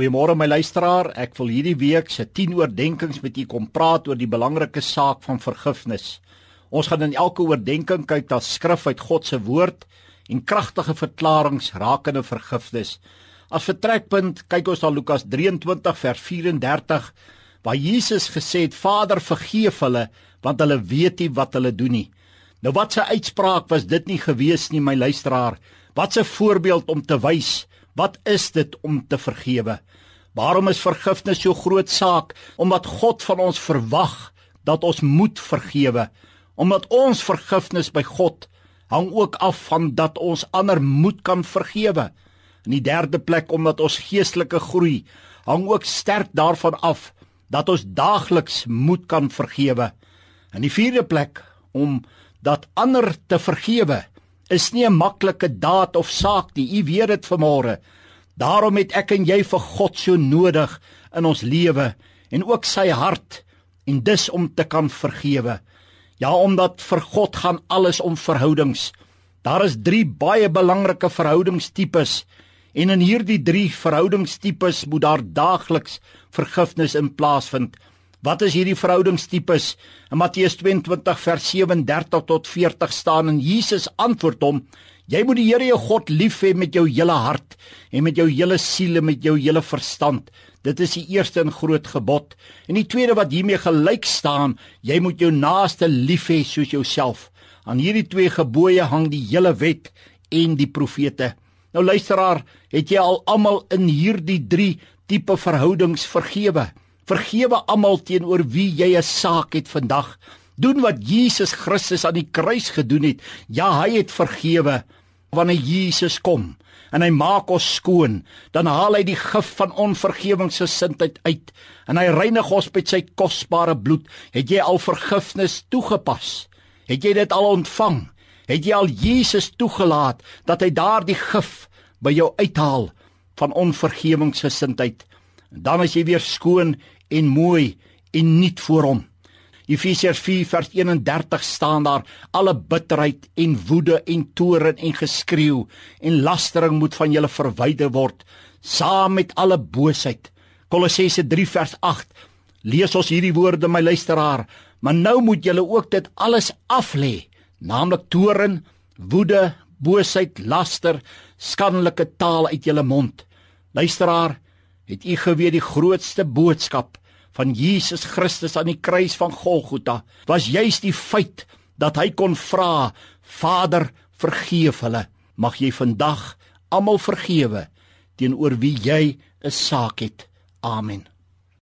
Goeiemôre my luisteraar. Ek wil hierdie week se 10 oordeenkings met u kom praat oor die belangrike saak van vergifnis. Ons gaan in elke oordeenking kyk na skrif uit God se woord en kragtige verklaringe rakende vergifnis. As vertrekpunt kyk ons na Lukas 23 vers 34 waar Jesus gesê het: "Vader, vergeef hulle, want hulle weet nie wat hulle doen nie." Nou wat 'n uitspraak was dit nie gewees nie my luisteraar. Wat 'n voorbeeld om te wys Wat is dit om te vergewe? Waarom is vergifnis so groot saak? Omdat God van ons verwag dat ons moet vergewe. Omdat ons vergifnis by God hang ook af van dat ons ander moet kan vergewe. In die derde plek omdat ons geestelike groei hang ook sterk daarvan af dat ons daagliks moet kan vergewe. In die vierde plek om dat ander te vergewe is nie 'n maklike daad of saak nie. U weet dit vanmôre. Daarom het ek en jy vir God so nodig in ons lewe en ook sy hart en dis om te kan vergewe. Ja, omdat vir God gaan alles om verhoudings. Daar is 3 baie belangrike verhoudingstipes en in hierdie 3 verhoudingstipes moet daar daagliks vergifnis in plaasvind. Wat is hierdie verhoudingstipes? In Matteus 22 vers 37 tot 40 staan en Jesus antwoord hom: Jy moet die Here jou God lief hê met jou hele hart en met jou hele siel en met jou hele verstand. Dit is die eerste en groot gebod. En die tweede wat hiermee gelyk staan, jy moet jou naaste lief hê soos jouself. Aan hierdie twee gebooie hang die hele wet en die profete. Nou luisteraar, het jy al almal in hierdie 3 tipe verhoudings vergewe? Vergewe almal teenoor wie jy 'n saak het vandag. Doen wat Jesus Christus aan die kruis gedoen het. Ja, hy het vergewe. Wanneer Jesus kom en hy maak ons skoon, dan haal hy die gif van onvergewensgesindheid uit en hy reinig ons met sy kosbare bloed. Het jy al vergifnis toegepas? Het jy dit al ontvang? Het jy al Jesus toegelaat dat hy daardie gif by jou uithaal van onvergewensgesindheid? Dan as jy weer skoon en mooi en nuut voor hom. Efesiërs 4 vers 31 staan daar alle bitterheid en woede en toorn en geskreeu en lastering moet van julle verwyder word saam met alle boosheid. Kolossense 3 vers 8 lees ons hierdie woorde my luisteraar, maar nou moet julle ook dit alles af lê, naamlik toorn, woede, boosheid, laster, skandelike taal uit julle mond. Luisteraar, het u geweet die grootste boodskap van Jesus Christus aan die kruis van Golgotha? Was juis die feit dat hy kon vra Vader vergeef hulle. Mag jy vandag almal vergewe teenoor wie jy 'n saak het. Amen